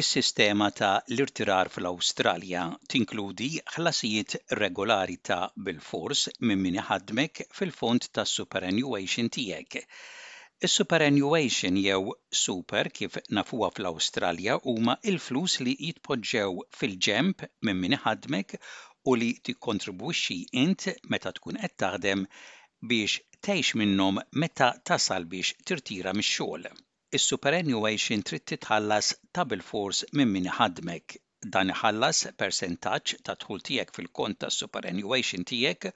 Is-sistema ta' l-irtirar fl-Awstralja tinkludi ħlasijiet regolari ta' bilfors minn min iħaddmek fil-fond tas-superannuation tiegħek. Is-superannuation jew super kif nafuha fl-Awstralja huma l-flus li jitpoġġew fil-ġenb minn min iħaddmek u li tikkontribwixxi int meta tkun qed taħdem biex tgħix minnhom meta tasal biex tirtira mix-xogħol. Is-superannuation trid titħallas tabilfors minn min iħaddmek. Dan iħallas persentaġġ tad-dħul tiegħek fil-kont ta' superannuation tiegħek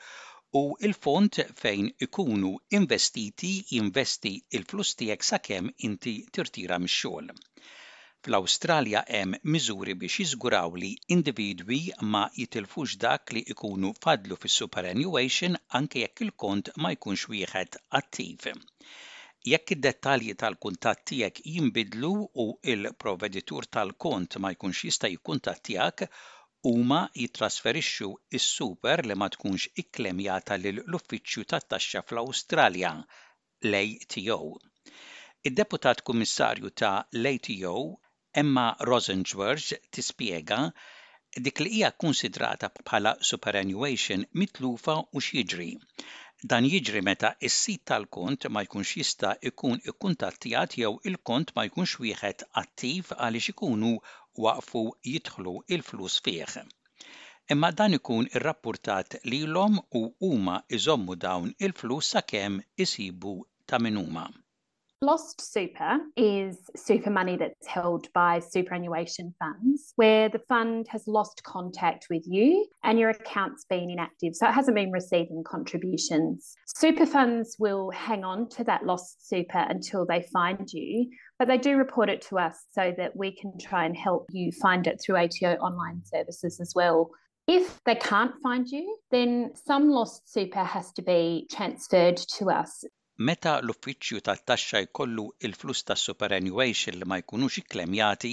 u l-fond fejn ikunu investiti jinvesti l-flus tiegħek sakemm inti tirtira mix-xogħol. Fl-Awstralja hemm miżuri biex jiżguraw li individwi ma jitilfux dak li ikunu faddlu fis-superannuation anke jekk il-kont ma jkunx wieħed attiv. Jekk id-dettalji tal-kuntatt tiegħek jinbidlu u l-provveditur tal-kont ma jkunx jista' jikkuntattjak, huma jittrasferixxu s-super li ma tkunx ikklemjata lill-Uffiċċju tat-Taxxa fl-Awstralja, l-ATO. Id-Deputat Kummissarju ta' l-ATO Emma Rosenschwarz tispjega dik li hija kkunsidrata bħala superannuation mitlufa u x'jiġri. Dan jiġri meta s-sid tal-kont ma jkunx jista' jkun ikkuntattjat jew il-kont ma jkunx wieħed attiv għaliex ikunu waqfu jidħlu l-flus fih. Imma dan ikun irrappurtat lilhom u huma jżommu dawn il-flus sakemm isibu ta' min huma. Lost super is super money that's held by superannuation funds where the fund has lost contact with you and your account's been inactive. So it hasn't been receiving contributions. Super funds will hang on to that lost super until they find you, but they do report it to us so that we can try and help you find it through ATO online services as well. If they can't find you, then some lost super has to be transferred to us. Meta l-uffiċċju tat-taxxa jkollu l-flus ta' superannuation li ma jkunux ikklemjati,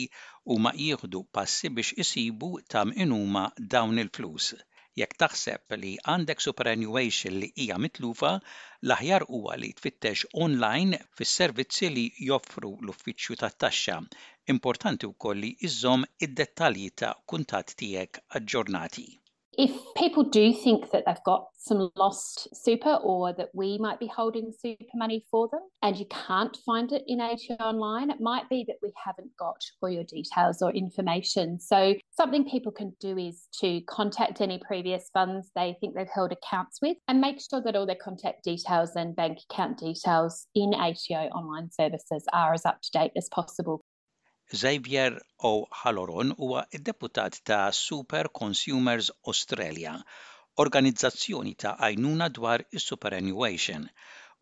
huma jieħdu passi biex isibu ta' min huma dawn il-flus. Jekk taħseb li għandek superannuation li hija mitlufa, l-aħjar huwa li tfittex online fis-servizzi li joffru l-uffiċċju tat-taxxa Importanti wkoll li iżżomm id-dettalji ta' kuntatt tiegħek aġġornati. If people do think that they've got some lost super or that we might be holding super money for them and you can't find it in ATO online, it might be that we haven't got all your details or information. So, something people can do is to contact any previous funds they think they've held accounts with and make sure that all their contact details and bank account details in ATO online services are as up to date as possible. Xavier O'Halloran huwa d-deputat ta' Super Consumers Australia, organizzazzjoni ta' għajnuna dwar is-superannuation.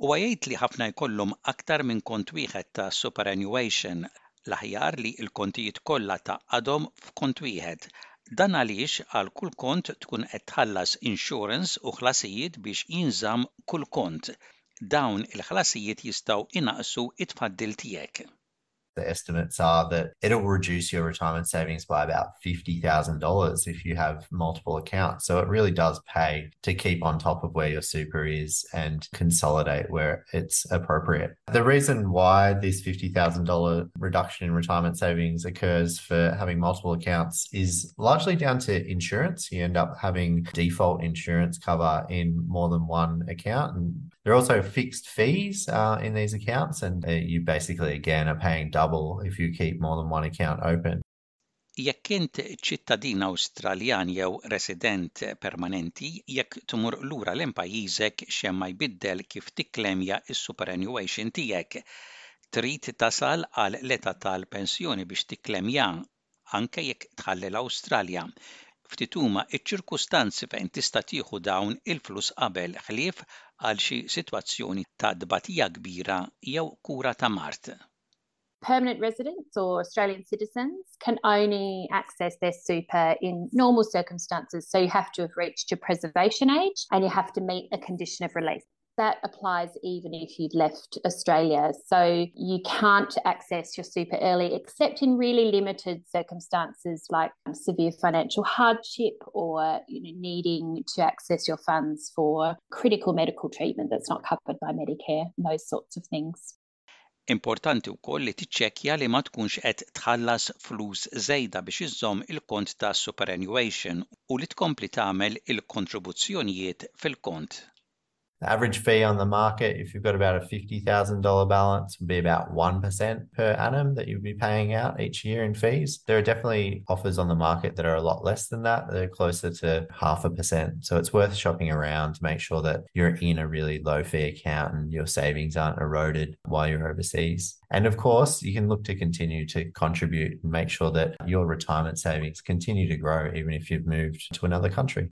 Huwa jgħid li ħafna jkollhom aktar minn kont wieħed ta' superannuation L-aħjar li l-kontijiet kollha tgħaqqadhom f'kont wieħed. Dan għaliex għal kull kont tkun qed tħallas insurance u ħlasijiet biex jinżamm kull kont. Dawn il-ħlasijiet jistgħu jnaqqsu t-tfaddil tiegħek. The estimates are that it will reduce your retirement savings by about fifty thousand dollars if you have multiple accounts, so it really does pay to keep on top of where your super is and consolidate where it's appropriate. The reason why this $50,000 reduction in retirement savings occurs for having multiple accounts is largely down to insurance. You end up having default insurance cover in more than one account. And There are also fixed fees uh, in these accounts, and uh you basically, again, are paying double if you keep more than one account open. Jekk int ċittadin Awstraljan jew resident permanenti, jekk tmur lura lejn pajjiżek xejn ma jbiddel kif tikklemja s-superannuation tiegħek. Trid tasal għal l-età tal-pensjoni biex tikklemja, anke jekk tħalli l-Awstralja. Ftit huma ċ-ċirkustanzi fejn tista' tieħu dawn il-flus qabel ħlief għal xi sitwazzjoni ta' tbatija kbira jew kura ta' mard. Permanent residents or Australian citizens can only access their super in normal circumstances. So you have to have reached your preservation age and you have to meet a condition of release. That applies even if you've left Australia. So you can't access your super early except in really limited circumstances like um, severe financial hardship or you know, needing to access your funds for critical medical treatment that's not covered by Medicare, those sorts of things. Importanti wkoll li tiċċekkja li ma tkunx qed tħallas flus żejda biex iżżomm il-kont ta' superannuation u li tkompli tagħmel il-kontribuzzjonijiet fil-kont. The average fee on the market if you've got about a fifty thousand dollar balance would be about one per cent per annum that you'd be paying out each year in fees. There are definitely offers on the market that are a lot less than that, that are closer to half a percent. So it's worth shopping around to make sure that you're in a really low fee account and your savings aren't eroded while you're overseas. And of course, you can look to continue to contribute and make sure that your retirement savings continue to grow, even if you've moved to another country.